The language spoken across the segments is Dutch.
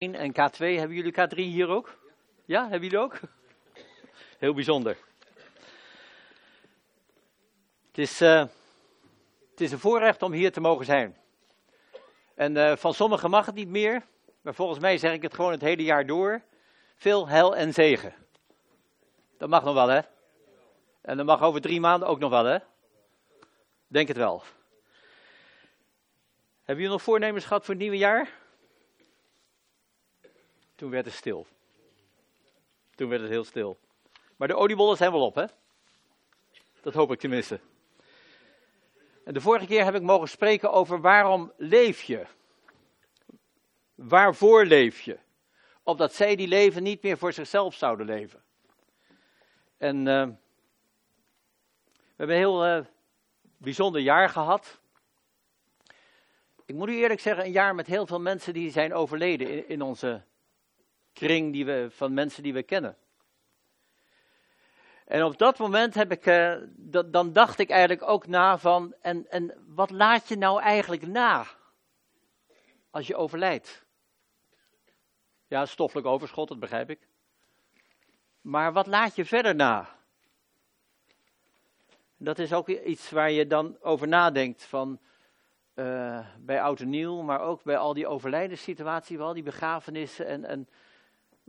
en K2. Hebben jullie K3 hier ook? Ja, hebben jullie ook? Heel bijzonder. Het is, uh, het is een voorrecht om hier te mogen zijn. En uh, van sommigen mag het niet meer, maar volgens mij zeg ik het gewoon het hele jaar door. Veel hel en zegen. Dat mag nog wel, hè? En dat mag over drie maanden ook nog wel, hè? Denk het wel. Hebben jullie nog voornemens gehad voor het nieuwe jaar? Toen werd het stil. Toen werd het heel stil. Maar de oliebollen zijn wel op, hè? Dat hoop ik tenminste. En de vorige keer heb ik mogen spreken over waarom leef je? Waarvoor leef je? Opdat zij die leven niet meer voor zichzelf zouden leven. En uh, we hebben een heel uh, bijzonder jaar gehad. Ik moet u eerlijk zeggen, een jaar met heel veel mensen die zijn overleden in onze kring die we, van mensen die we kennen. En op dat moment heb ik, uh, dan dacht ik eigenlijk ook na van, en, en wat laat je nou eigenlijk na als je overlijdt? Ja, stoffelijk overschot, dat begrijp ik. Maar wat laat je verder na? Dat is ook iets waar je dan over nadenkt van uh, bij oud en nieuw, maar ook bij al die overlijdenssituaties, al die begrafenissen en, en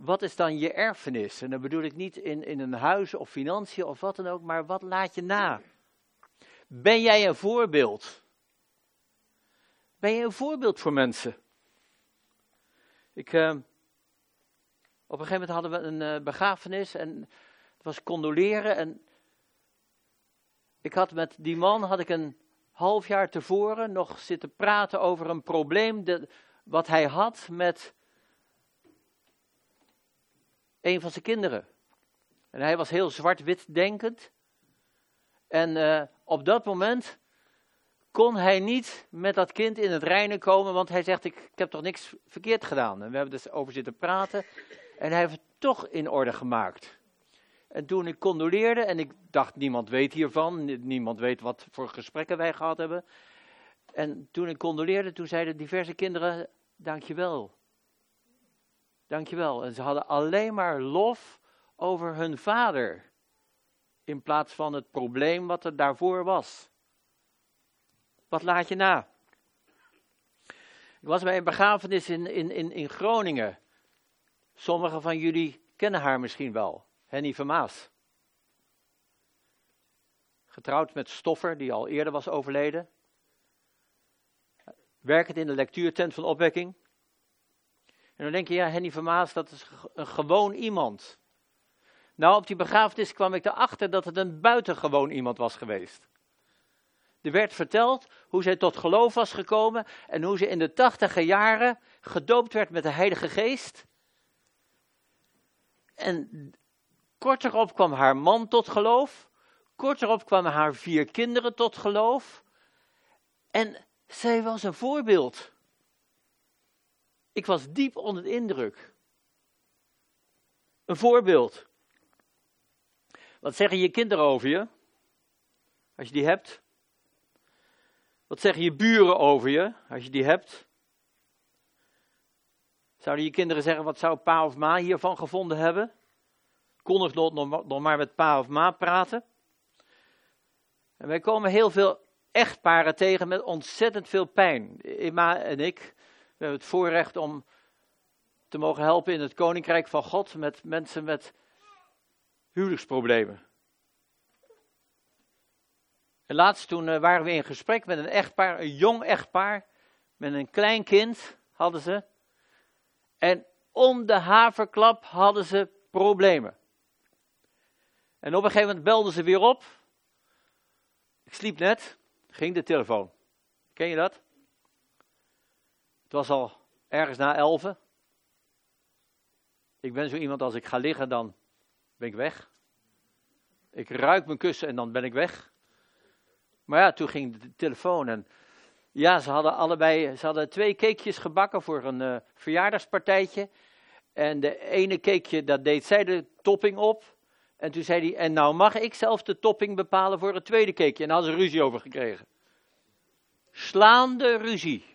wat is dan je erfenis? En dan bedoel ik niet in, in een huis of financiën of wat dan ook, maar wat laat je na? Ben jij een voorbeeld? Ben je een voorbeeld voor mensen? Ik, uh, op een gegeven moment hadden we een uh, begrafenis en het was condoleren. En ik had met die man, had ik een half jaar tevoren nog zitten praten over een probleem de, wat hij had met een van zijn kinderen. En hij was heel zwart-wit denkend. En uh, op dat moment kon hij niet met dat kind in het reinen komen, want hij zegt, ik, ik, heb toch niks verkeerd gedaan. En we hebben dus over zitten praten en hij heeft het toch in orde gemaakt. En toen ik condoleerde, en ik dacht, niemand weet hiervan, niemand weet wat voor gesprekken wij gehad hebben. En toen ik condoleerde, toen zeiden diverse kinderen, dankjewel. Dankjewel. En ze hadden alleen maar lof over hun vader. In plaats van het probleem wat er daarvoor was. Wat laat je na? Ik was bij een begrafenis in, in, in, in Groningen. Sommigen van jullie kennen haar misschien wel. Henny Vermaas. Getrouwd met Stoffer, die al eerder was overleden. Werkend in de lectuurtent van opwekking. En dan denk je, ja, Henny Vermaas, dat is een gewoon iemand. Nou, op die begrafenis kwam ik erachter dat het een buitengewoon iemand was geweest. Er werd verteld hoe zij tot geloof was gekomen en hoe ze in de tachtige jaren gedoopt werd met de Heilige Geest. En kort erop kwam haar man tot geloof. Kort erop kwamen haar vier kinderen tot geloof. En zij was een voorbeeld. Ik was diep onder de indruk. Een voorbeeld. Wat zeggen je kinderen over je? Als je die hebt. Wat zeggen je buren over je? Als je die hebt. Zouden je kinderen zeggen, wat zou pa of ma hiervan gevonden hebben? Kon ik nog, maar met pa of ma praten? En wij komen heel veel echtparen tegen met ontzettend veel pijn. Emma en ik, we hebben het voorrecht om te mogen helpen in het koninkrijk van God met mensen met huwelijksproblemen. En laatst toen uh, waren we in gesprek met een echtpaar, een jong echtpaar, met een klein kind hadden ze. En om de haverklap hadden ze problemen. En op een gegeven moment belden ze weer op. Ik sliep net, ging de telefoon. Ken je dat? Het was al ergens na elven. Ik ben zo iemand, als ik ga liggen, dan ben ik weg. Ik ruik mijn kussen en dan ben ik weg. Maar ja, toen ging de telefoon en ja, ze hadden allebei, ze hadden twee cakejes gebakken voor een uh, verjaardagspartijtje. En de ene cakeje, dat deed zij de topping op. En toen zei hij, en nou mag ik zelf de topping bepalen voor het tweede cakeje. En daar hadden ze ruzie over gekregen. Slaande ruzie.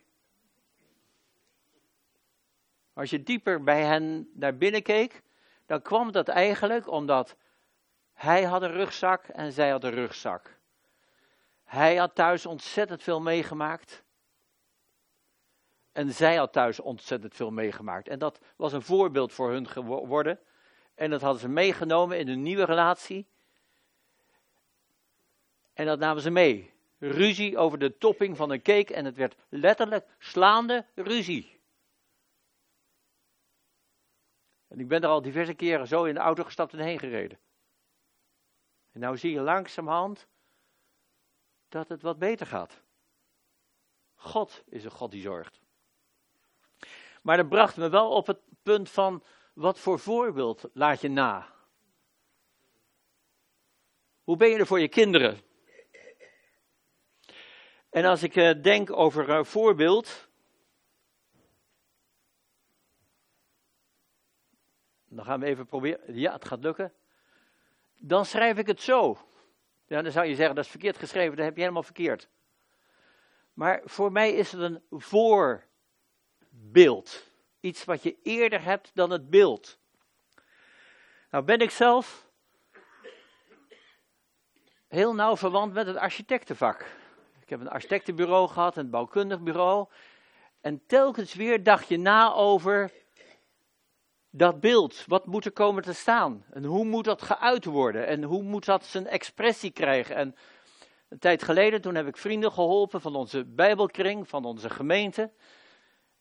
Als je dieper bij hen naar binnen keek, dan kwam dat eigenlijk omdat hij had een rugzak en zij had een rugzak. Hij had thuis ontzettend veel meegemaakt. En zij had thuis ontzettend veel meegemaakt. En dat was een voorbeeld voor hun geworden. En dat hadden ze meegenomen in hun nieuwe relatie. En dat namen ze mee. Ruzie over de topping van een cake en het werd letterlijk slaande ruzie. En ik ben er al diverse keren zo in de auto gestapt en heen gereden. En nou zie je langzamerhand dat het wat beter gaat. God is een God die zorgt. Maar dat bracht me wel op het punt van, wat voor voorbeeld laat je na? Hoe ben je er voor je kinderen? En als ik uh, denk over een voorbeeld, dan gaan we even proberen. Ja, het gaat lukken. Dan schrijf ik het zo. Ja, dan zou je zeggen, dat is verkeerd geschreven, dat heb je helemaal verkeerd. Maar voor mij is het een voorbeeld. Iets wat je eerder hebt dan het beeld. Nou ben ik zelf heel nauw verwant met het architectenvak. Ik heb een architectenbureau gehad, een bouwkundig bureau. En telkens weer dacht je na over dat beeld. Wat moet er komen te staan? En hoe moet dat geuit worden? En hoe moet dat zijn expressie krijgen? En een tijd geleden, toen heb ik vrienden geholpen van onze Bijbelkring, van onze gemeente.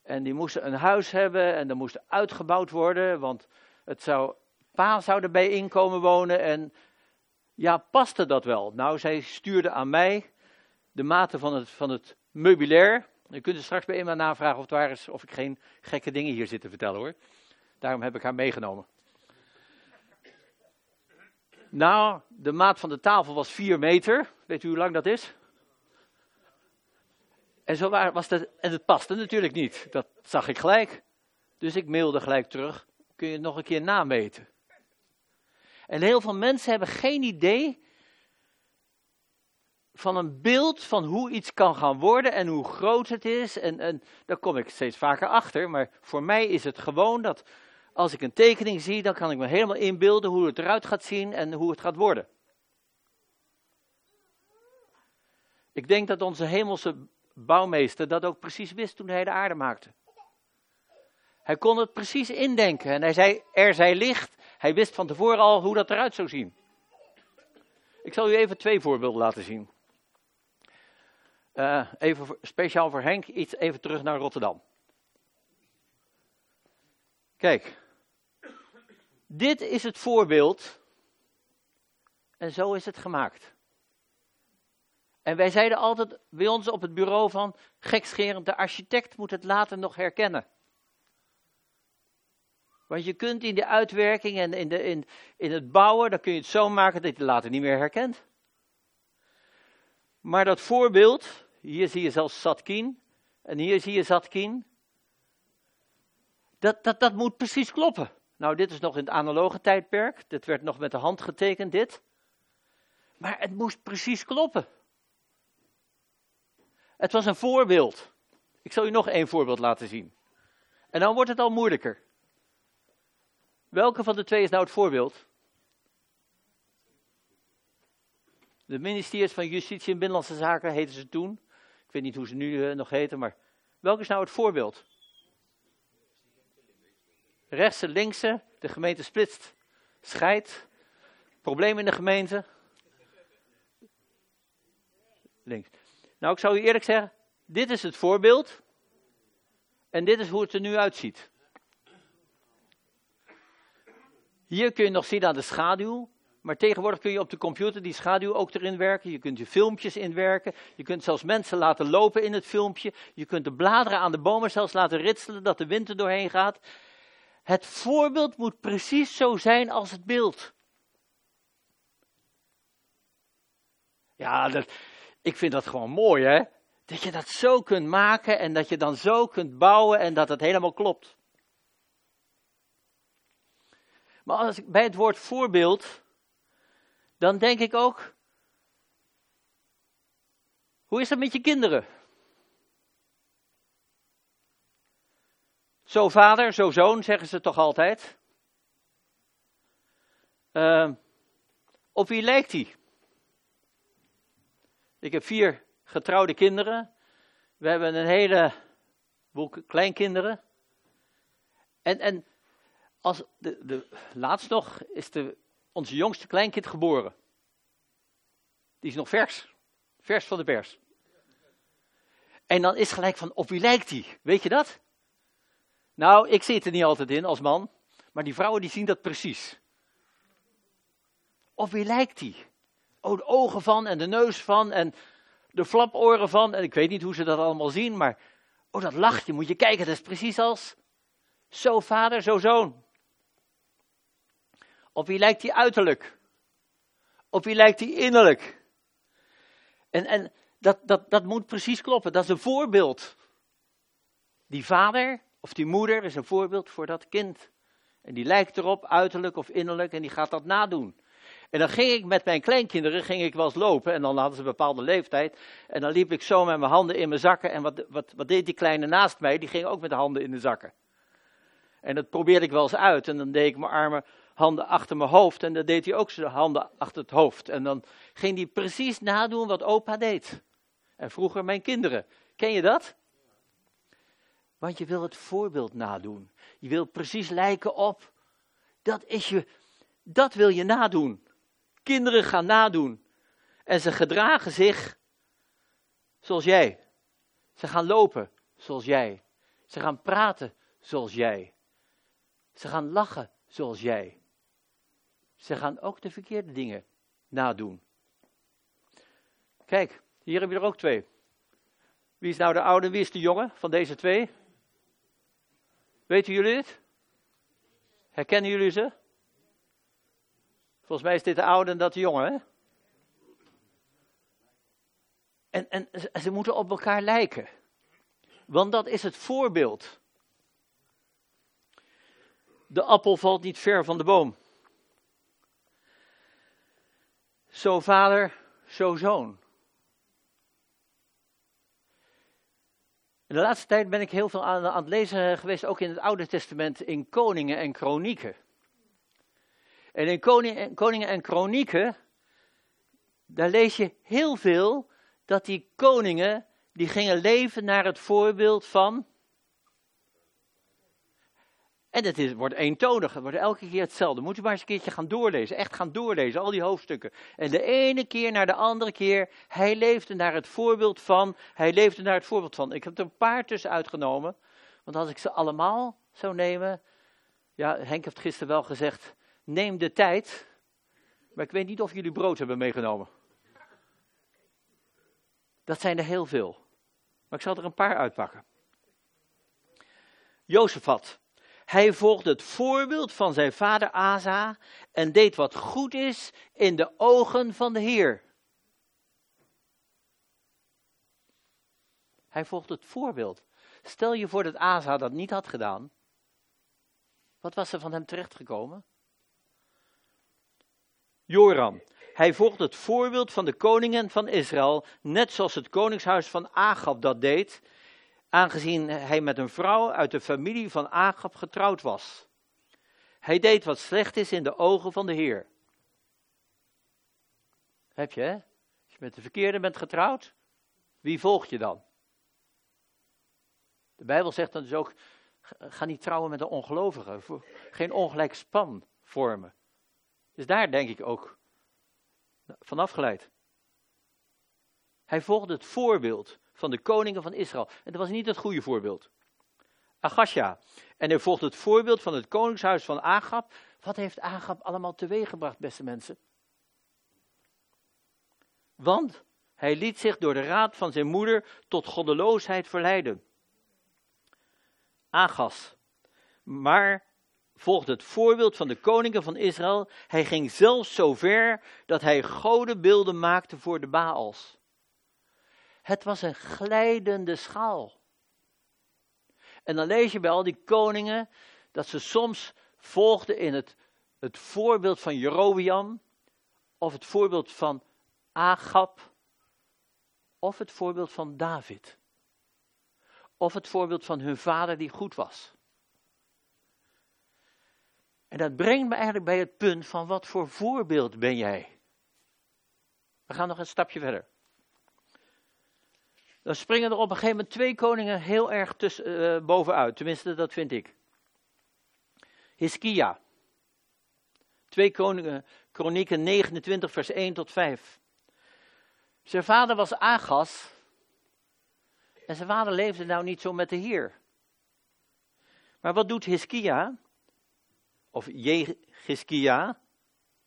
En die moesten een huis hebben en dat moest uitgebouwd worden, want het zou, pa zou erbij inkomen wonen. En ja, paste dat wel? Nou, zij stuurde aan mij de mate van het, van het meubilair. Je kunt er straks bij iemand navragen of, het waar is, of ik geen gekke dingen hier zit te vertellen hoor. Daarom heb ik haar meegenomen. Nou, de maat van de tafel was 4 meter. Weet u hoe lang dat is? En, zo was dat, en het paste natuurlijk niet. Dat zag ik gelijk. Dus ik mailde gelijk terug. Kun je het nog een keer nameten? En heel veel mensen hebben geen idee van een beeld van hoe iets kan gaan worden en hoe groot het is. En, en daar kom ik steeds vaker achter. Maar voor mij is het gewoon dat als ik een tekening zie, dan kan ik me helemaal inbeelden hoe het eruit gaat zien en hoe het gaat worden. Ik denk dat onze hemelse bouwmeester dat ook precies wist toen hij de aarde maakte. Hij kon het precies indenken en hij zei, er zij licht. Hij wist van tevoren al hoe dat eruit zou zien. Ik zal u even twee voorbeelden laten zien. Uh, even speciaal voor Henk, iets even terug naar Rotterdam. Kijk, dit is het voorbeeld. En zo is het gemaakt. En wij zeiden altijd bij ons op het bureau van, gekscherend, de architect moet het later nog herkennen. Want je kunt in de uitwerking en in, de, in, in het bouwen, dan kun je het zo maken dat je het later niet meer herkent. Maar dat voorbeeld, hier zie je zelfs Satkin, en hier zie je Zatkin, dat, dat, dat moet precies kloppen. Nou, dit is nog in het analoge tijdperk. Dit werd nog met de hand getekend, dit. Maar het moest precies kloppen. Het was een voorbeeld. Ik zal u nog één voorbeeld laten zien. En dan wordt het al moeilijker. Welke van de twee is nou het voorbeeld? De ministeries van Justitie en Binnenlandse Zaken heten ze toen. Ik weet niet hoe ze nu uh, nog heten, maar welke is nou het voorbeeld? Rechtse, linkse, de gemeente splitst, scheidt, probleem in de gemeente. Links. Nou, ik zou u eerlijk zeggen, dit is het voorbeeld en dit is hoe het er nu uitziet. Hier kun je nog zien aan de schaduw, maar tegenwoordig kun je op de computer die schaduw ook erin werken. Je kunt je filmpjes inwerken. Je kunt zelfs mensen laten lopen in het filmpje. Je kunt de bladeren aan de bomen zelfs laten ritselen, dat de wind er doorheen gaat. Het voorbeeld moet precies zo zijn als het beeld. Ja, dat, ik vind dat gewoon mooi, hè? Dat je dat zo kunt maken en dat je dan zo kunt bouwen en dat het helemaal klopt. Maar als ik bij het woord voorbeeld, dan denk ik ook, hoe is het met je kinderen? Zo vader, zo zoon, zeggen ze toch altijd. Uh, op wie lijkt hij? Ik heb vier getrouwde kinderen. We hebben een hele boel kleinkinderen. En, en als de, de, laatst nog is de, onze jongste kleinkind geboren. Die is nog vers. Vers van de pers. En dan is gelijk van, op wie lijkt hij? Weet je dat? Nou, ik zit er niet altijd in als man. Maar die vrouwen die zien dat precies. Op wie lijkt hij? Oh, de ogen van en de neus van en de flaporen van. En ik weet niet hoe ze dat allemaal zien, maar oh, dat lachje, moet je kijken, dat is precies als zo vader, zo zoon. Op wie lijkt hij uiterlijk? Op wie lijkt hij innerlijk? En, en dat, dat, dat moet precies kloppen. Dat is een voorbeeld. Die vader of die moeder is een voorbeeld voor dat kind. En die lijkt erop, uiterlijk of innerlijk, en die gaat dat nadoen. En dan ging ik met mijn kleinkinderen ging ik wel eens lopen. En dan hadden ze een bepaalde leeftijd. En dan liep ik zo met mijn handen in mijn zakken. En wat, wat, wat deed die kleine naast mij? Die ging ook met de handen in de zakken. En dat probeerde ik wel eens uit. En dan deed ik mijn armen, handen achter mijn hoofd. En dan deed hij ook zijn handen achter het hoofd. En dan ging hij precies nadoen wat opa deed. En vroeger mijn kinderen. Ken je dat? Want je wil het voorbeeld nadoen. Je wil precies lijken op. Dat is je. Dat wil je nadoen. Kinderen gaan nadoen. En ze gedragen zich zoals jij. Ze gaan lopen zoals jij. Ze gaan praten zoals jij. Ze gaan lachen zoals jij. Ze gaan ook de verkeerde dingen nadoen. Kijk, hier heb je er ook twee. Wie is nou de oude, wie is de jonge van deze twee? Weten jullie het? Herkennen jullie ze? Volgens mij is dit de oude en dat de jonge, hè? En, en ze moeten op elkaar lijken. Want dat is het voorbeeld. De appel valt niet ver van de boom. Zo vader, zo zoon. De laatste tijd ben ik heel veel aan, het lezen geweest, ook in het Oude Testament, in koningen en kronieken. En in koningen en kronieken, daar lees je heel veel dat die koningen, die gingen leven naar het voorbeeld van en het is, wordt eentonig, het wordt elke keer hetzelfde. Moet je maar eens een keertje gaan doorlezen, echt gaan doorlezen, al die hoofdstukken. En de ene keer naar de andere keer, hij leefde naar het voorbeeld van, hij leefde naar het voorbeeld van. Ik heb er een paar tussen uitgenomen, want als ik ze allemaal zou nemen, ja, Henk heeft gisteren wel gezegd, neem de tijd, maar ik weet niet of jullie brood hebben meegenomen. Dat zijn er heel veel, maar ik zal er een paar uitpakken. Jozefat, hij volgde het voorbeeld van zijn vader Asa en deed wat goed is in de ogen van de Heer. Hij volgde het voorbeeld. Stel je voor dat Asa dat niet had gedaan. Wat was er van hem terechtgekomen? Joram. Hij volgde het voorbeeld van de koningen van Israël, net zoals het koningshuis van Agab dat deed aangezien hij met een vrouw uit de familie van Agab getrouwd was. Hij deed wat slecht is in de ogen van de Heer. Heb je, hè? Als je met de verkeerde bent getrouwd, wie volg je dan? De Bijbel zegt dan dus ook, ga niet trouwen met een ongelovige, geen ongelijk span vormen. Dus daar denk ik ook van afgeleid. Hij volgde het voorbeeld van de koningen van Israël. En dat was niet het goede voorbeeld. Agasja. En hij volgt het voorbeeld van het koningshuis van Agab. Wat heeft Agab allemaal teweeggebracht, beste mensen? Want hij liet zich door de raad van zijn moeder tot goddeloosheid verleiden. Agas. Maar volgde het voorbeeld van de koningen van Israël. Hij ging zelfs zo ver dat hij godenbeelden maakte voor de Baals. Het was een glijdende schaal. En dan lees je bij al die koningen dat ze soms volgden in het, het voorbeeld van Jerobiam, of het voorbeeld van Agab, of het voorbeeld van David, of het voorbeeld van hun vader die goed was. En dat brengt me eigenlijk bij het punt van wat voor voorbeeld ben jij? We gaan nog een stapje verder. Dan springen er op een gegeven moment twee koningen heel erg uh, bovenuit. Tenminste, dat vind ik. Hiskia. Twee koningen, kronieken 29 vers 1 tot 5. Zijn vader was Agas. En zijn vader leefde nou niet zo met de Heer. Maar wat doet Hiskia? Of Jehiskia,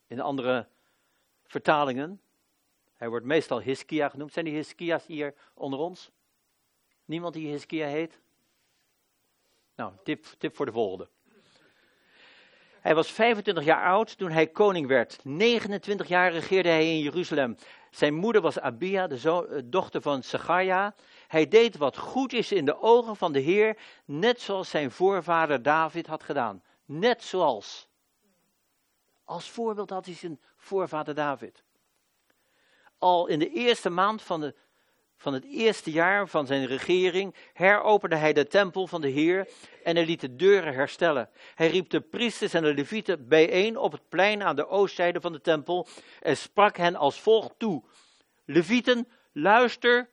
in andere vertalingen. Hij wordt meestal Hiskia genoemd. Zijn die Hiskia's hier onder ons? Niemand die Hiskia heet? Nou, tip, tip voor de volgende. Hij was 25 jaar oud toen hij koning werd. 29 jaar regeerde hij in Jeruzalem. Zijn moeder was Abia, de eh, dochter van Zacharia. Hij deed wat goed is in de ogen van de Heer, net zoals zijn voorvader David had gedaan. Net zoals. Als voorbeeld had hij zijn voorvader David. Al in de eerste maand van, de, van het eerste jaar van zijn regering heropende hij de tempel van de Heer en hij liet de deuren herstellen. Hij riep de priesters en de levieten bijeen op het plein aan de oostzijde van de tempel en sprak hen als volgt toe. Levieten, luister,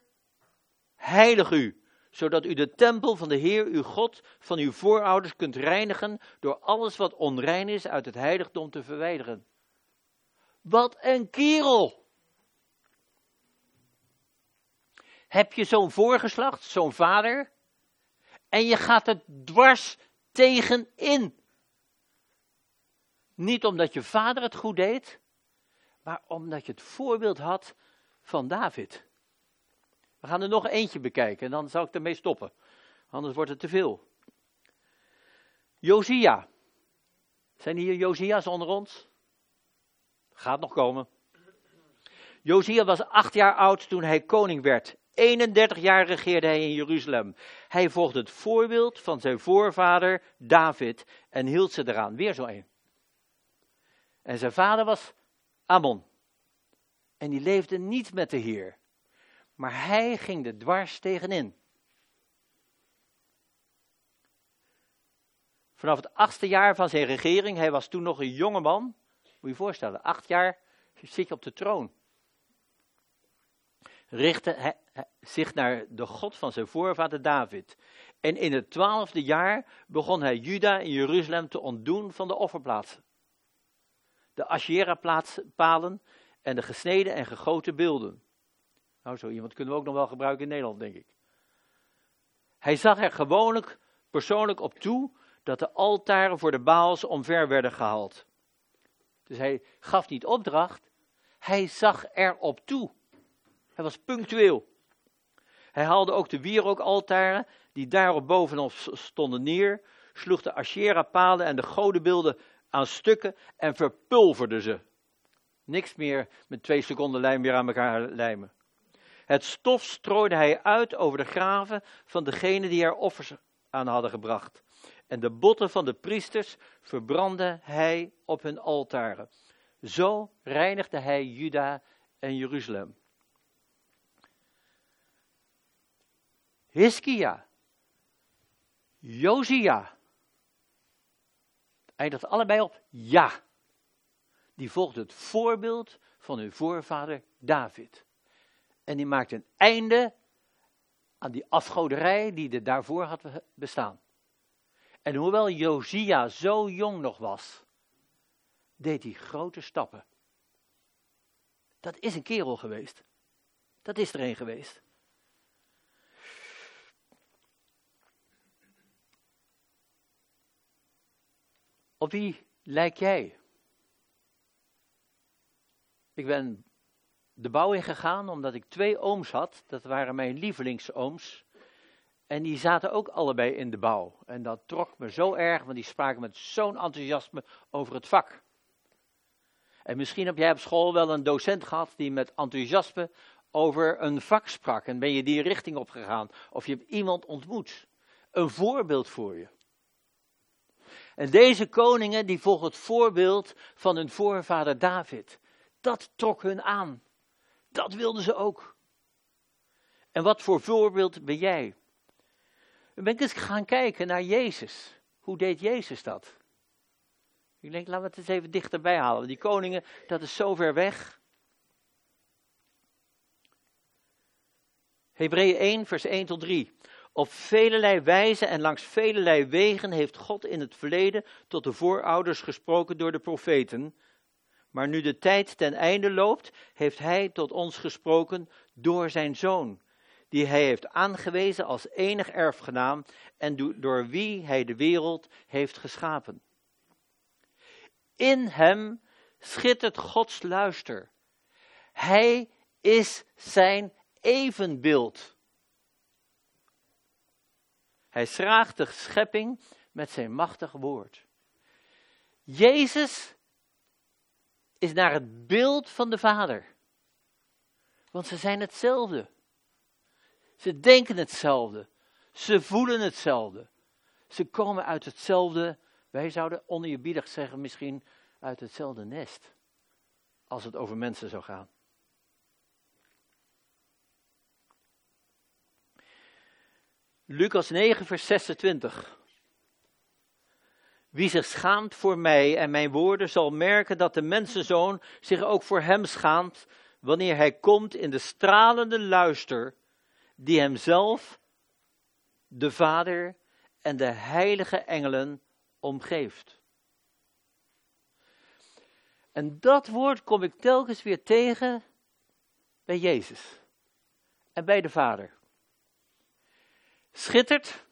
heilig u, zodat u de tempel van de Heer, uw God, van uw voorouders kunt reinigen door alles wat onrein is uit het heiligdom te verwijderen. Wat een kerel! Heb je zo'n voorgeslacht, zo'n vader, en je gaat er dwars tegenin. Niet omdat je vader het goed deed, maar omdat je het voorbeeld had van David. We gaan er nog eentje bekijken en dan zal ik ermee stoppen. Anders wordt het te veel. Josia. Zijn hier Josia's onder ons? Gaat nog komen. Josia was acht jaar oud toen hij koning werd. 31 jaar regeerde hij in Jeruzalem. Hij volgde het voorbeeld van zijn voorvader David en hield ze eraan. Weer zo een. En zijn vader was Ammon. En die leefde niet met de Heer. Maar hij ging er dwars tegenin. Vanaf het achtste jaar van zijn regering, hij was toen nog een jonge man. Moet je je voorstellen, acht jaar zit je op de troon. Richtte hij zich naar de God van zijn voorvader David. En in het twaalfde jaar begon hij Juda en Jeruzalem te ontdoen van de offerplaatsen. De Asherah-palen en de gesneden en gegoten beelden. Nou, zo iemand kunnen we ook nog wel gebruiken in Nederland, denk ik. Hij zag er gewoonlijk persoonlijk op toe dat de altaren voor de Baals omver werden gehaald. Dus hij gaf niet opdracht, hij zag erop toe. Hij was punctueel. Hij haalde ook de wierookaltaren die daarop bovenop stonden neer, sloeg de Asherah-palen en de godenbeelden aan stukken en verpulverde ze. Niks meer met twee seconden lijm weer aan elkaar lijmen. Het stof strooide hij uit over de graven van degenen die er offers aan hadden gebracht. En de botten van de priesters verbrandde hij op hun altaren. Zo reinigde hij Juda en Jeruzalem. Hiskia, Josia. Eindigt allebei op ja. Die volgde het voorbeeld van hun voorvader David. En die maakte een einde aan die afgoderij die er daarvoor had bestaan. En hoewel Josia zo jong nog was, deed hij grote stappen. Dat is een kerel geweest. Dat is er een geweest. Op wie lijk jij? Ik ben de bouw ingegaan omdat ik twee ooms had. Dat waren mijn lievelingsooms. En die zaten ook allebei in de bouw. En dat trok me zo erg, want die spraken met zo'n enthousiasme over het vak. En misschien heb jij op school wel een docent gehad die met enthousiasme over een vak sprak. En ben je die richting opgegaan. Of je hebt iemand ontmoet. Een voorbeeld voor je. En deze koningen die volgen het voorbeeld van hun voorvader David. Dat trok hun aan. Dat wilden ze ook. En wat voor voorbeeld ben jij? Dan ben ik eens gaan kijken naar Jezus. Hoe deed Jezus dat? Ik denk, laten we het eens even dichterbij halen. Die koningen, dat is zo ver weg. Hebreeën 1, vers 1 tot 3. Op velelei wijze en langs velelei wegen heeft God in het verleden tot de voorouders gesproken door de profeten. Maar nu de tijd ten einde loopt, heeft Hij tot ons gesproken door Zijn Zoon, die Hij heeft aangewezen als enig erfgenaam en door wie Hij de wereld heeft geschapen. In Hem schittert Gods luister. Hij is Zijn evenbeeld. Hij schraagt de schepping met zijn machtig woord. Jezus is naar het beeld van de Vader. Want ze zijn hetzelfde. Ze denken hetzelfde. Ze voelen hetzelfde. Ze komen uit hetzelfde, wij zouden oneerbiedig zeggen, misschien uit hetzelfde nest. Als het over mensen zou gaan. Lucas 9, vers 26. Wie zich schaamt voor mij en mijn woorden zal merken dat de mensenzoon zich ook voor hem schaamt wanneer hij komt in de stralende luister die hemzelf, de Vader en de heilige engelen omgeeft. En dat woord kom ik telkens weer tegen bij Jezus en bij de Vader schittert.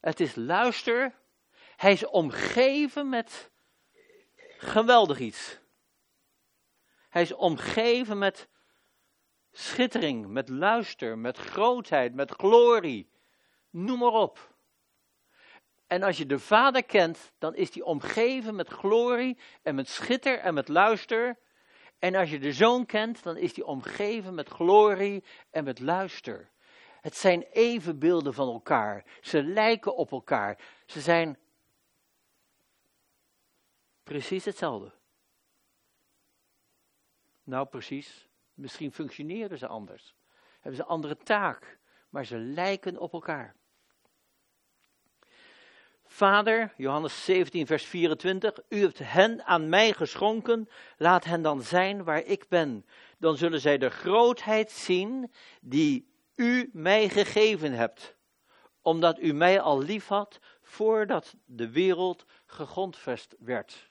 Het is luister. Hij is omgeven met geweldig iets. Hij is omgeven met schittering, met luister, met grootheid, met glorie. Noem maar op. En als je de Vader kent, dan is hij omgeven met glorie en met schitter en met luister. En als je de Zoon kent, dan is hij omgeven met glorie en met luister. Het zijn evenbeelden van elkaar. Ze lijken op elkaar. Ze zijn precies hetzelfde. Nou, precies. Misschien functioneren ze anders. Hebben ze een andere taak. Maar ze lijken op elkaar. Vader, Johannes 17, vers 24, u hebt hen aan mij geschonken, laat hen dan zijn waar ik ben. Dan zullen zij de grootheid zien die u mij gegeven hebt, omdat u mij al lief had voordat de wereld gegrondvest werd.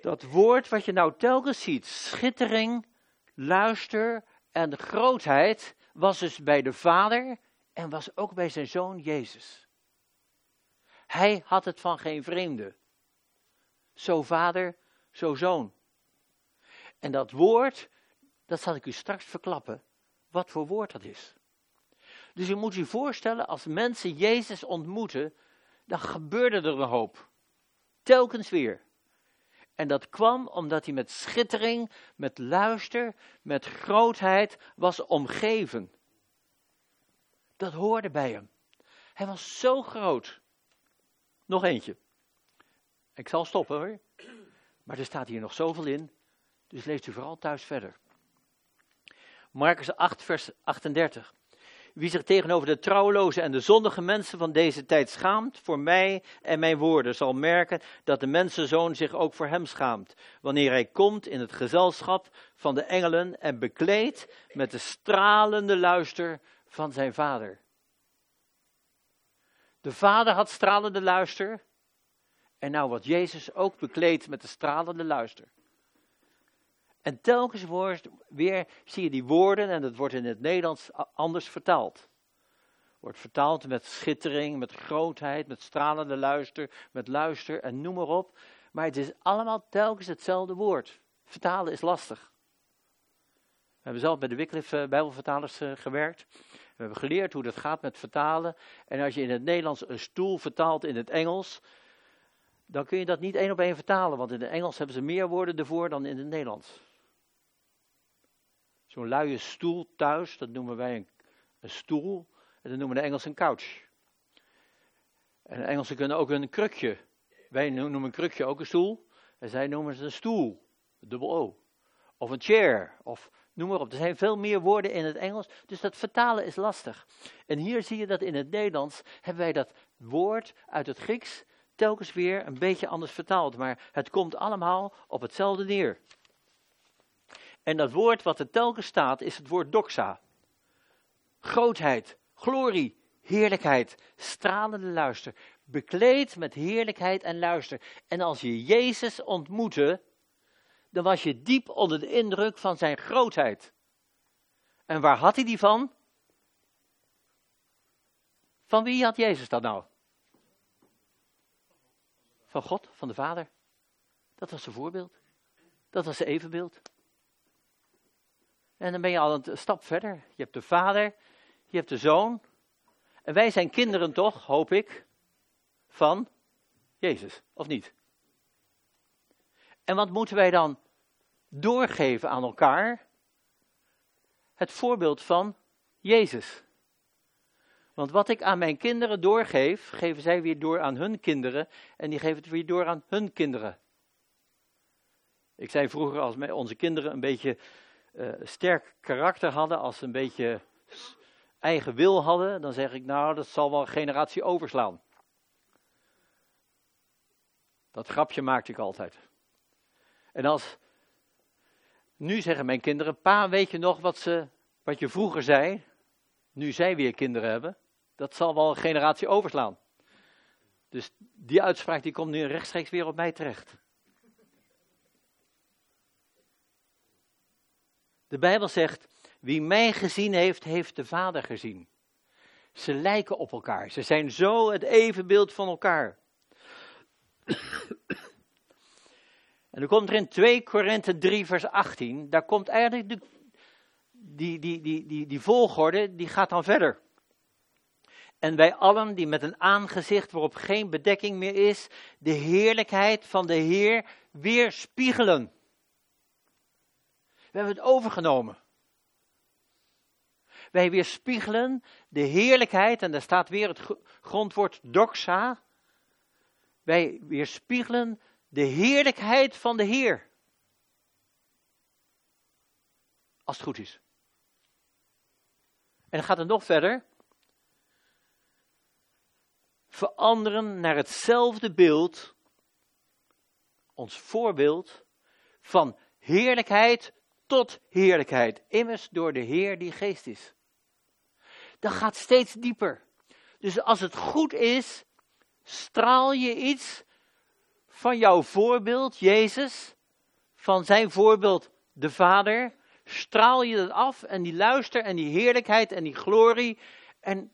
Dat woord wat je nou telkens ziet, schittering, luister en grootheid, was dus bij de Vader en was ook bij zijn zoon Jezus. Hij had het van geen vreemde. Zo vader, zo zoon. En dat woord, dat zal ik u straks verklappen, wat voor woord dat is. Dus je moet je voorstellen, als mensen Jezus ontmoeten, dan gebeurde er een hoop. Telkens weer. En dat kwam omdat hij met schittering, met luister, met grootheid was omgeven. Dat hoorde bij hem. Hij was zo groot. Nog eentje. Ik zal stoppen hoor. Maar er staat hier nog zoveel in. Dus leest u vooral thuis verder. Marcus 8, vers 38. Wie zich tegenover de trouweloze en de zondige mensen van deze tijd schaamt voor mij en mijn woorden, zal merken dat de mensenzoon zich ook voor hem schaamt, wanneer hij komt in het gezelschap van de engelen en bekleed met de stralende luister van zijn vader. De vader had stralende luister en nou wordt Jezus ook bekleed met de stralende luister. En telkens weer zie je die woorden, en dat wordt in het Nederlands anders vertaald. Wordt vertaald met schittering, met grootheid, met stralende luister, met luister en noem maar op. Maar het is allemaal telkens hetzelfde woord. Vertalen is lastig. We hebben zelf bij de Wycliffe Bijbelvertalers uh, gewerkt. We hebben geleerd hoe dat gaat met vertalen. En als je in het Nederlands een stoel vertaalt in het Engels, dan kun je dat niet één op één vertalen. Want in het Engels hebben ze meer woorden ervoor dan in het Nederlands. Zo'n luie stoel thuis, dat noemen wij een, stoel. En dat noemen de Engelsen een couch. En de Engelsen kunnen ook een krukje. Wij noemen een krukje ook een stoel. En zij noemen het een stoel. Dubbel O. Of een chair. Of noem maar op. Er zijn veel meer woorden in het Engels. Dus dat vertalen is lastig. En hier zie je dat in het Nederlands hebben wij dat woord uit het Grieks telkens weer een beetje anders vertaald, maar het komt allemaal op hetzelfde neer. En dat woord wat er telkens staat is het woord doxa. Grootheid, glorie, heerlijkheid, stralende luister, bekleed met heerlijkheid en luister. En als je Jezus ontmoette, dan was je diep onder de indruk van zijn grootheid. En waar had hij die van? Van wie had Jezus dat nou? Van God, van de Vader. Dat was zijn voorbeeld. Dat was zijn evenbeeld. En dan ben je al een stap verder. Je hebt de Vader, je hebt de Zoon. En wij zijn kinderen toch, hoop ik, van Jezus, of niet? En wat moeten wij dan doorgeven aan elkaar? Het voorbeeld van Jezus. Want wat ik aan mijn kinderen doorgeef, geven zij weer door aan hun kinderen en die geven het weer door aan hun kinderen. Ik zei vroeger, als onze kinderen een beetje uh, sterk karakter hadden, als ze een beetje eigen wil hadden, dan zeg ik, nou, dat zal wel een generatie overslaan. Dat grapje maakte ik altijd. En als, nu zeggen mijn kinderen, pa, weet je nog wat, ze, wat je vroeger zei, nu zij weer kinderen hebben? Dat zal wel een generatie overslaan. Dus die uitspraak die komt nu rechtstreeks weer op mij terecht. De Bijbel zegt, wie mij gezien heeft, heeft de Vader gezien. Ze lijken op elkaar. Ze zijn zo het evenbeeld van elkaar. En dan komt er in 2 Korinthe 3 vers 18, daar komt eigenlijk de, die, die, die, die, die volgorde, die gaat dan verder. En wij allen die met een aangezicht waarop geen bedekking meer is, de heerlijkheid van de Heer weerspiegelen. We hebben het overgenomen. Wij weerspiegelen de heerlijkheid, en daar staat weer het grondwoord doxa. Wij weerspiegelen de heerlijkheid van de Heer. Als het goed is. En dan gaat het nog verder. Veranderen naar hetzelfde beeld, ons voorbeeld, van heerlijkheid tot heerlijkheid. Immers door de Heer die geest is. Dat gaat steeds dieper. Dus als het goed is, straal je iets van jouw voorbeeld, Jezus, van zijn voorbeeld, de Vader, straal je dat af en die luister en die heerlijkheid en die glorie. En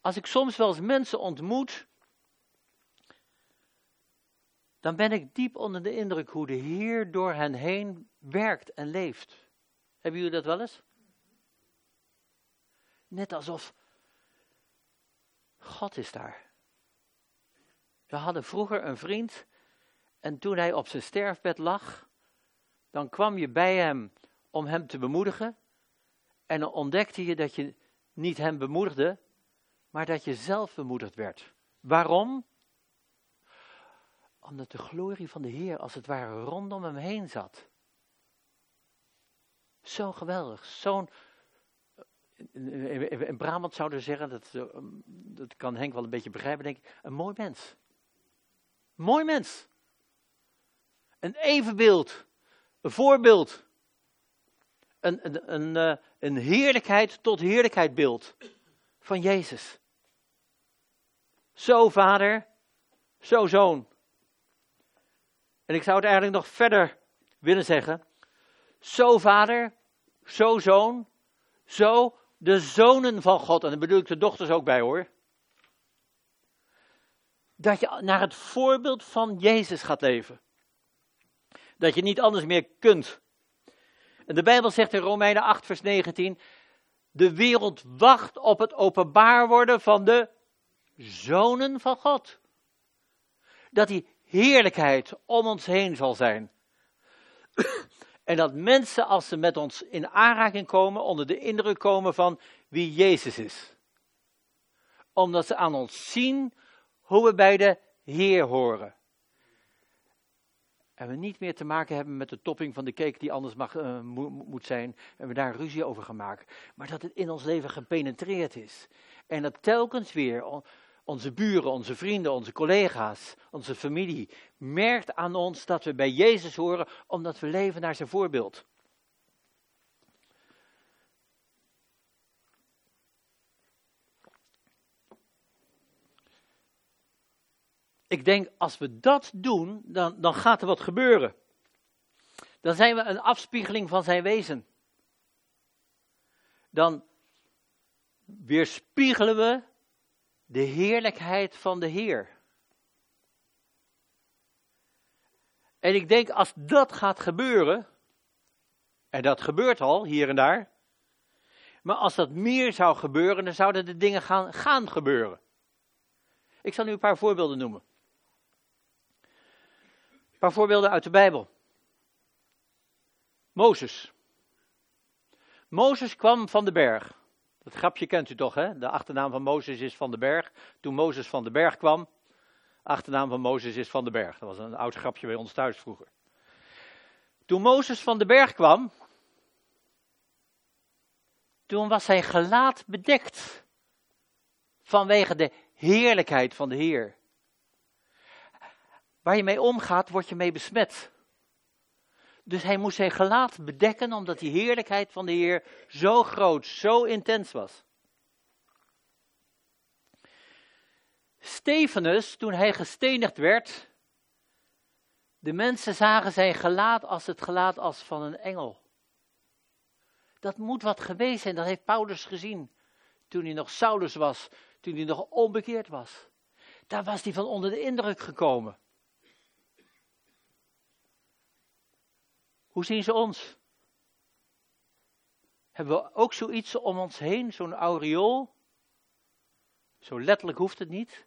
als ik soms wel eens mensen ontmoet, dan ben ik diep onder de indruk hoe de Heer door hen heen werkt en leeft. Hebben jullie dat wel eens? Net alsof God is daar. We hadden vroeger een vriend en toen hij op zijn sterfbed lag, dan kwam je bij hem om hem te bemoedigen en dan ontdekte je dat je niet hem bemoedigde, maar dat je zelf bemoedigd werd. Waarom? Omdat de glorie van de Heer als het ware rondom hem heen zat. Zo geweldig, zo'n in Brabant zouden zeggen, dat, dat kan Henk wel een beetje begrijpen, denk ik, een mooi mens. Mooi mens. Een evenbeeld. Een voorbeeld. Een, een, een, eh, een heerlijkheid tot heerlijkheid beeld van Jezus. Zo vader, zo zoon. En ik zou het eigenlijk nog verder willen zeggen. Zo vader, zo zoon, zo de zonen van God. En dan bedoel ik de dochters ook bij hoor dat je naar het voorbeeld van Jezus gaat leven. Dat je niet anders meer kunt. En de Bijbel zegt in Romeinen 8, vers 19: De wereld wacht op het openbaar worden van de zonen van God. Dat die heerlijkheid om ons heen zal zijn. En dat mensen, als ze met ons in aanraking komen, onder de indruk komen van wie Jezus is. Omdat ze aan ons zien hoe we bij de Heer horen. En we niet meer te maken hebben met de topping van de cake die anders mag, uh, moet zijn. En we daar ruzie over gaan maken. Maar dat het in ons leven gepenetreerd is. En dat telkens weer onze buren, onze vrienden, onze collega's, onze familie, merkt aan ons dat we bij Jezus horen, omdat we leven naar zijn voorbeeld. Ik denk, als we dat doen, dan, dan gaat er wat gebeuren. Dan zijn we een afspiegeling van zijn wezen. Dan weerspiegelen we de heerlijkheid van de Heer. En ik denk, als dat gaat gebeuren, en dat gebeurt al hier en daar, maar als dat meer zou gebeuren, dan zouden de dingen gaan, gaan gebeuren. Ik zal nu een paar voorbeelden noemen. Een paar voorbeelden uit de Bijbel. Mozes. Mozes kwam van de berg. Dat grapje kent u toch, hè? De achternaam van Mozes is van de berg. Toen Mozes van de berg kwam, achternaam van Mozes is van de berg. Dat was een oud grapje bij ons thuis vroeger. Toen Mozes van de berg kwam, toen was zijn gelaat bedekt vanwege de heerlijkheid van de Heer. Waar je mee omgaat, word je mee besmet. Dus hij moest zijn gelaat bedekken, omdat die heerlijkheid van de Heer zo groot, zo intens was. Stefanus, toen hij gestenigd werd, de mensen zagen zijn gelaat als het gelaat als van een engel. Dat moet wat geweest zijn, dat heeft Paulus gezien. Toen hij nog Saulus was, toen hij nog onbekeerd was. Daar was hij van onder de indruk gekomen. Hoe zien ze ons? Hebben we ook zoiets om ons heen, zo'n aureool? Zo letterlijk hoeft het niet.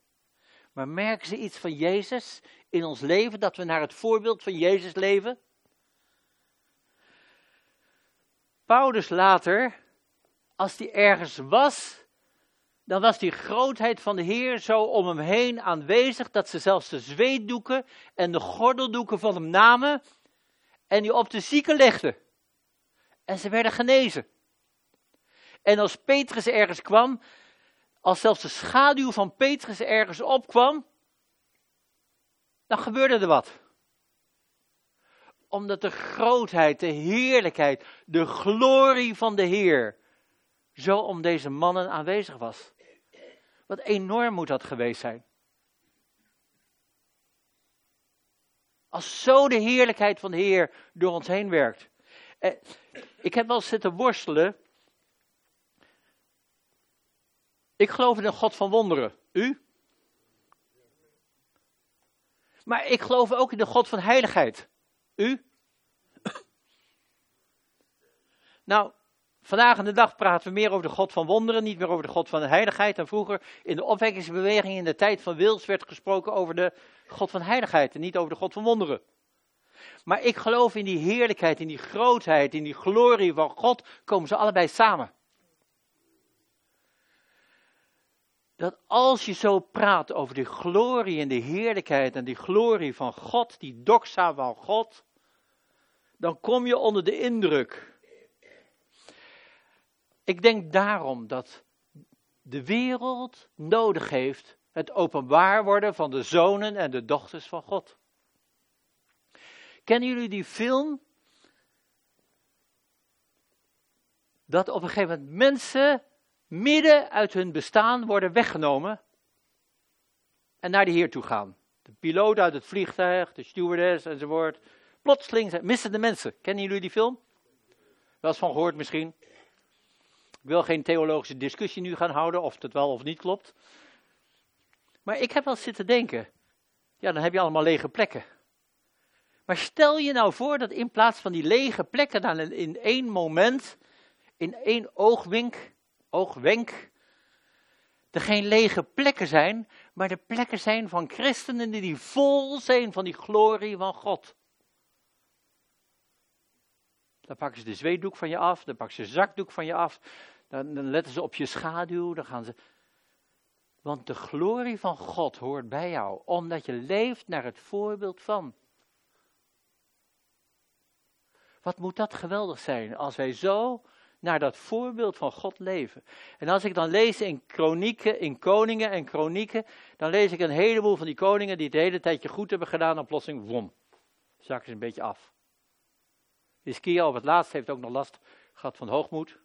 Maar merken ze iets van Jezus in ons leven, dat we naar het voorbeeld van Jezus leven? Paulus later, als hij ergens was, dan was die grootheid van de Heer zo om hem heen aanwezig, dat ze zelfs de zweetdoeken en de gordeldoeken van hem namen en die op de zieken legden. En ze werden genezen. En als Petrus ergens kwam, als zelfs de schaduw van Petrus ergens opkwam, dan gebeurde er wat. Omdat de grootheid, de heerlijkheid, de glorie van de Heer zo om deze mannen aanwezig was. Wat enorm moet dat geweest zijn. Als zo de heerlijkheid van de Heer door ons heen werkt. Eh, ik heb wel zitten worstelen. Ik geloof in een God van wonderen. U? Maar ik geloof ook in de God van heiligheid. U? Nou, vandaag in de dag praten we meer over de God van wonderen, niet meer over de God van de heiligheid. En vroeger in de opwekkingsbeweging in de tijd van Wils werd gesproken over de God van heiligheid en niet over de God van wonderen. Maar ik geloof in die heerlijkheid, in die grootheid, in die glorie van God, komen ze allebei samen. Dat als je zo praat over die glorie en die heerlijkheid en die glorie van God, die doxa van God, dan kom je onder de indruk. Ik denk daarom dat de wereld nodig heeft het openbaar worden van de zonen en de dochters van God. Kennen jullie die film? Dat op een gegeven moment mensen midden uit hun bestaan worden weggenomen en naar de Heer toe gaan. De piloot uit het vliegtuig, de stewardess enzovoort. Plotseling missen de mensen. Kennen jullie die film? Wel eens van gehoord misschien. Ik wil geen theologische discussie nu gaan houden of het wel of niet klopt. Maar ik heb wel zitten denken, ja, dan heb je allemaal lege plekken. Maar stel je nou voor dat in plaats van die lege plekken dan in één moment, in één oogwink, oogwenk, er geen lege plekken zijn, maar de plekken zijn van christenen die vol zijn van die glorie van God. Dan pakken ze de zweetdoek van je af, dan pakken ze de zakdoek van je af, dan, dan letten ze op je schaduw, dan gaan ze want de glorie van God hoort bij jou, omdat je leeft naar het voorbeeld van. Wat moet dat geweldig zijn als wij zo naar dat voorbeeld van God leven. En als ik dan lees in kronieken, in koningen en kronieken, dan lees ik een heleboel van die koningen die het hele tijdje goed hebben gedaan, en plotseling, wom, zakken ze een beetje af. Hiskia op het laatst heeft ook nog last gehad van hoogmoed.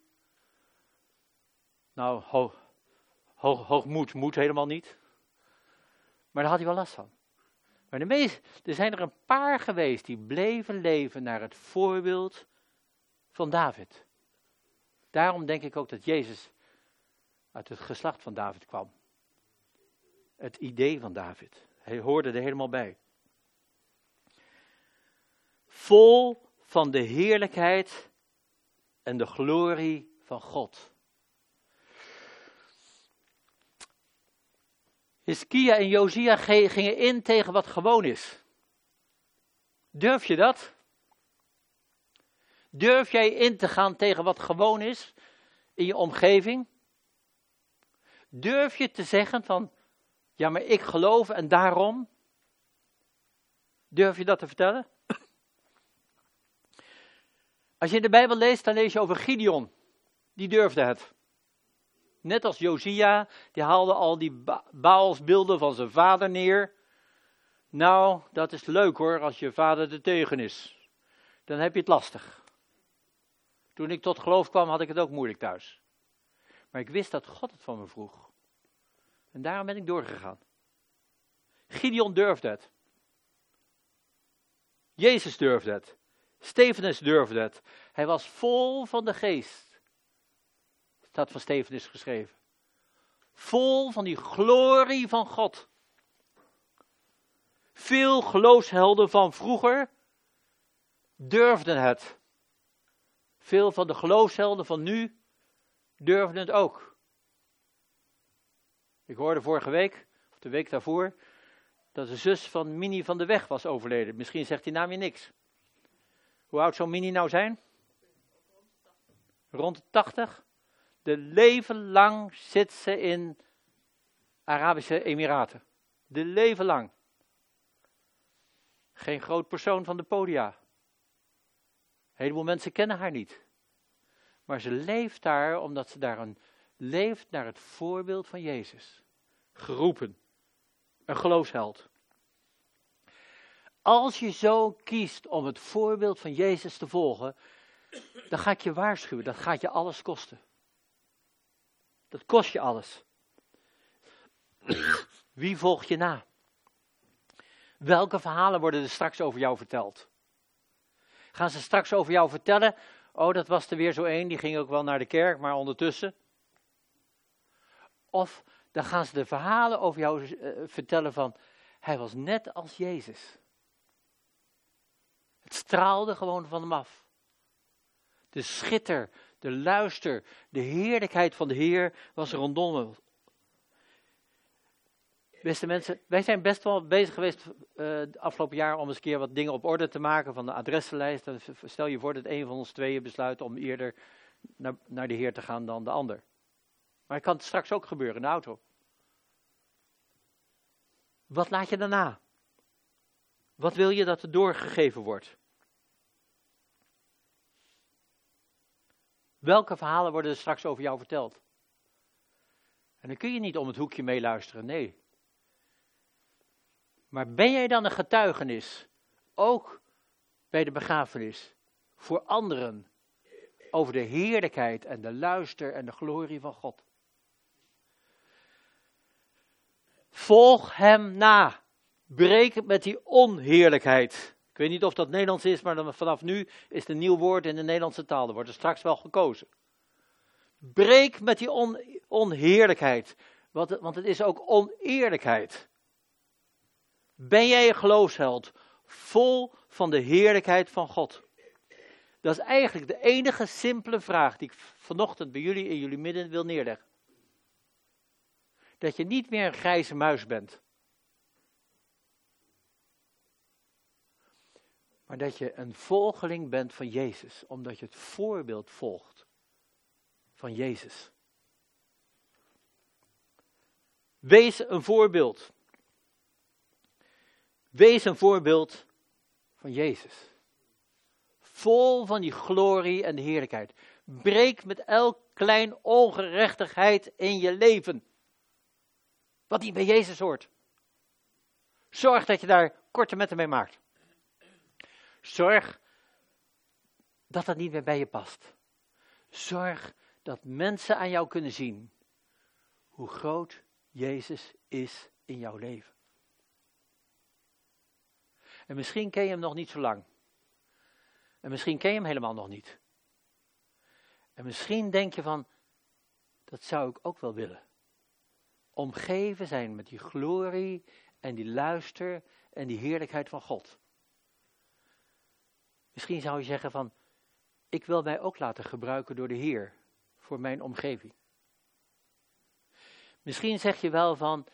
Nou, ho, ho, hoogmoed moet helemaal niet. Maar daar had hij wel last van. Maar de meest, er zijn er een paar geweest die bleven leven naar het voorbeeld van David. Daarom denk ik ook dat Jezus uit het geslacht van David kwam. Het idee van David. Hij hoorde er helemaal bij. Vol van de heerlijkheid en de glorie van God. Hiskia en Josia gingen in tegen wat gewoon is. Durf je dat? Durf jij in te gaan tegen wat gewoon is in je omgeving? Durf je te zeggen van, ja maar ik geloof en daarom? Durf je dat te vertellen? Als je in de Bijbel leest, dan lees je over Gideon. Die durfde het. Net als Josia, die haalde al die ba Baalsbeelden van zijn vader neer. Nou, dat is leuk hoor, als je vader er tegen is. Dan heb je het lastig. Toen ik tot geloof kwam, had ik het ook moeilijk thuis. Maar ik wist dat God het van me vroeg. En daarom ben ik doorgegaan. Gideon durfde het. Jezus durfde het. Stefanus durfde het. Hij was vol van de geest. Staat van Stefanus geschreven. Vol van die glorie van God. Veel geloofshelden van vroeger durfden het. Veel van de geloofshelden van nu durfden het ook. Ik hoorde vorige week, of de week daarvoor, dat de zus van Mini van de Weg was overleden. Misschien zegt die naam je niks. Hoe oud zou Mini nou zijn? Rond de 80. De leven lang zit ze in Arabische Emiraten. De leven lang. Geen groot persoon van de podia. Een heleboel mensen kennen haar niet. Maar ze leeft daar omdat ze daar een, leeft naar het voorbeeld van Jezus. Geroepen. Een geloofsheld. Als je zo kiest om het voorbeeld van Jezus te volgen, dan ga ik je waarschuwen, dat gaat je alles kosten. Dat kost je alles. Wie volg je na? Welke verhalen worden er straks over jou verteld? Gaan ze straks over jou vertellen? Oh, dat was er weer zo één, die ging ook wel naar de kerk, maar ondertussen. Of dan gaan ze de verhalen over jou uh, vertellen van, hij was net als Jezus. Het straalde gewoon van hem af. De schitter, de luister, de heerlijkheid van de Heer was rondom. Beste mensen, wij zijn best wel bezig geweest uh, afgelopen jaar om eens een keer wat dingen op orde te maken van de adressenlijst. stel je voor dat een van ons tweeën besluit om eerder naar, naar de Heer te gaan dan de ander. Maar het kan straks ook gebeuren in de auto. Wat laat je daarna? Wat wil je dat er doorgegeven wordt? Welke verhalen worden er straks over jou verteld? En dan kun je niet om het hoekje meeluisteren, nee. Maar ben jij dan een getuigenis, ook bij de begrafenis, voor anderen over de heerlijkheid en de luister en de glorie van God? Volg hem na. Breek met die onheerlijkheid. Ik weet niet of dat Nederlands is, maar vanaf nu is het een nieuw woord in de Nederlandse taal. Er wordt er straks wel gekozen. Breek met die onheerlijkheid, want want het is ook oneerlijkheid. Ben jij een geloofsheld, vol van de heerlijkheid van God? Dat is eigenlijk de enige simpele vraag die ik vanochtend bij jullie in jullie midden wil neerleggen. Dat je niet meer een grijze muis bent. Maar dat je een volgeling bent van Jezus, omdat je het voorbeeld volgt van Jezus. Wees een voorbeeld. Wees een voorbeeld van Jezus. Vol van die glorie en de heerlijkheid. Breek met elk klein ongerechtigheid in je leven. Wat niet bij Jezus hoort. Zorg dat je daar korte metten mee maakt. Zorg dat dat niet meer bij je past. Zorg dat mensen aan jou kunnen zien hoe groot Jezus is in jouw leven. En misschien ken je hem nog niet zo lang. En misschien ken je hem helemaal nog niet. En misschien denk je van, dat zou ik ook wel willen. Omgeven zijn met die glorie en die luister en die heerlijkheid van God. Misschien zou je zeggen van, ik wil mij ook laten gebruiken door de Heer voor mijn omgeving. Misschien zeg je wel van,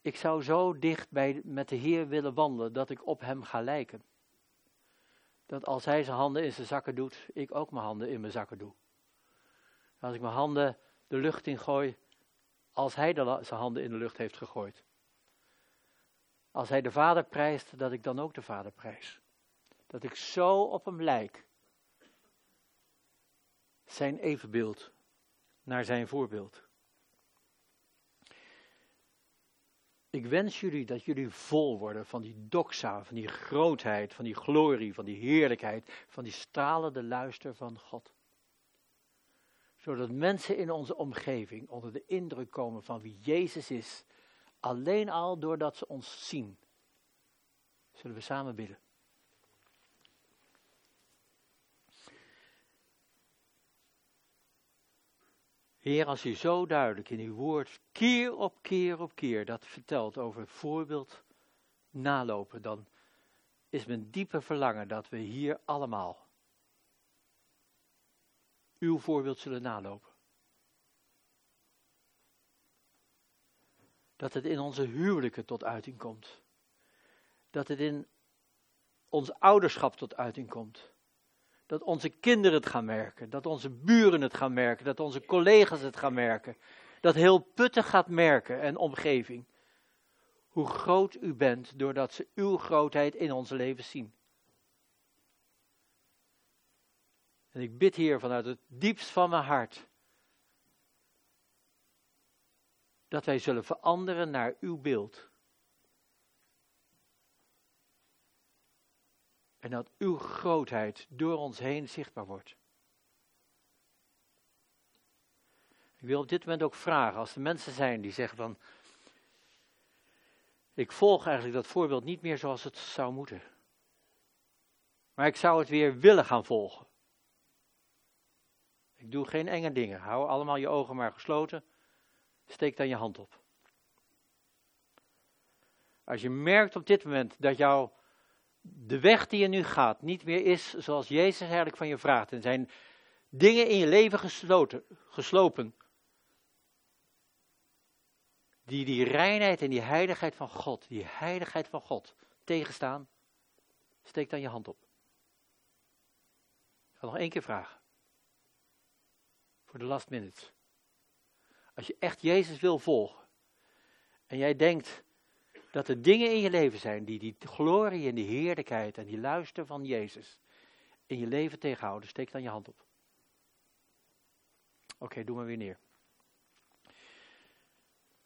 ik zou zo dicht bij, met de Heer willen wandelen dat ik op Hem ga lijken. Dat als Hij zijn handen in zijn zakken doet, ik ook mijn handen in mijn zakken doe. Als ik mijn handen de lucht in gooi, als Hij de, zijn handen in de lucht heeft gegooid. Als Hij de Vader prijst, dat ik dan ook de Vader prijs. Dat ik zo op Hem lijk. Zijn evenbeeld naar Zijn voorbeeld. Ik wens jullie dat jullie vol worden van die doxa, van die grootheid, van die glorie, van die heerlijkheid, van die stralende luister van God. Zodat mensen in onze omgeving onder de indruk komen van wie Jezus is, alleen al doordat ze ons zien. Zullen we samen bidden? Heer, als u zo duidelijk in uw woord keer op keer op keer dat vertelt over voorbeeld nalopen, dan is mijn diepe verlangen dat we hier allemaal uw voorbeeld zullen nalopen. Dat het in onze huwelijken tot uiting komt. Dat het in ons ouderschap tot uiting komt dat onze kinderen het gaan merken, dat onze buren het gaan merken, dat onze collega's het gaan merken, dat heel Putten gaat merken en omgeving. Hoe groot u bent, doordat ze uw grootheid in onze leven zien. En ik bid hier vanuit het diepst van mijn hart. Dat wij zullen veranderen naar uw beeld. En dat uw grootheid door ons heen zichtbaar wordt. Ik wil op dit moment ook vragen, als er mensen zijn die zeggen van, ik volg eigenlijk dat voorbeeld niet meer zoals het zou moeten. Maar ik zou het weer willen gaan volgen. Ik doe geen enge dingen. Hou allemaal je ogen maar gesloten. Steek dan je hand op. Als je merkt op dit moment dat jouw de weg die je nu gaat niet meer is zoals Jezus eigenlijk van je vraagt. En zijn dingen in je leven gesloten, geslopen. Die die reinheid en die heiligheid van God, die heiligheid van God tegenstaan. Steek dan je hand op. Ik ga nog één keer vragen. Voor de last minutes. Als je echt Jezus wil volgen. En jij denkt, dat er dingen in je leven zijn die die glorie en die heerlijkheid en die luister van Jezus in je leven tegenhouden. Steek dan je hand op. Oké, doe maar weer neer.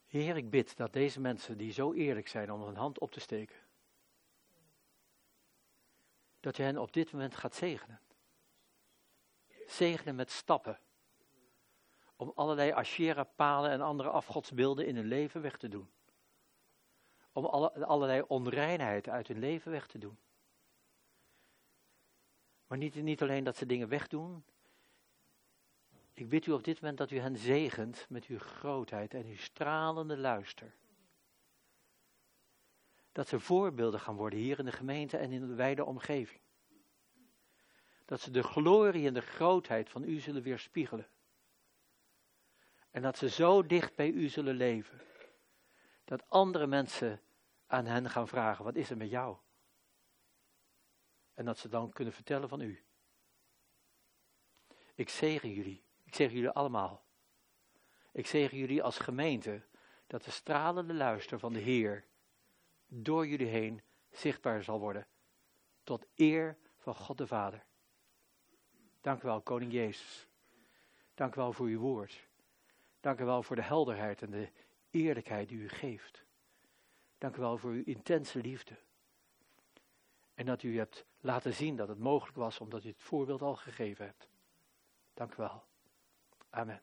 Heer, ik bid dat deze mensen die zo eerlijk zijn om hun hand op te steken, dat je hen op dit moment gaat zegenen. Zegenen met stappen. Om allerlei Asherah-palen en andere afgodsbeelden in hun leven weg te doen om alle, allerlei onreinheid uit hun leven weg te doen. Maar niet, niet alleen dat ze dingen wegdoen. Ik bid u op dit moment dat u hen zegent met uw grootheid en uw stralende luister. Dat ze voorbeelden gaan worden hier in de gemeente en in de wijde omgeving. Dat ze de glorie en de grootheid van u zullen weerspiegelen. En dat ze zo dicht bij u zullen leven. Dat andere mensen aan hen gaan vragen, wat is er met jou? En dat ze dan kunnen vertellen van u. Ik zegen jullie, ik zegen jullie allemaal. Ik zegen jullie als gemeente dat de stralende luister van de Heer door jullie heen zichtbaar zal worden. Tot eer van God de Vader. Dank u wel, Koning Jezus. Dank u wel voor uw woord. Dank u wel voor de helderheid en de eerlijkheid die u geeft. Dank u wel voor uw intense liefde. En dat u hebt laten zien dat het mogelijk was omdat u het voorbeeld al gegeven hebt. Dank u wel. Amen.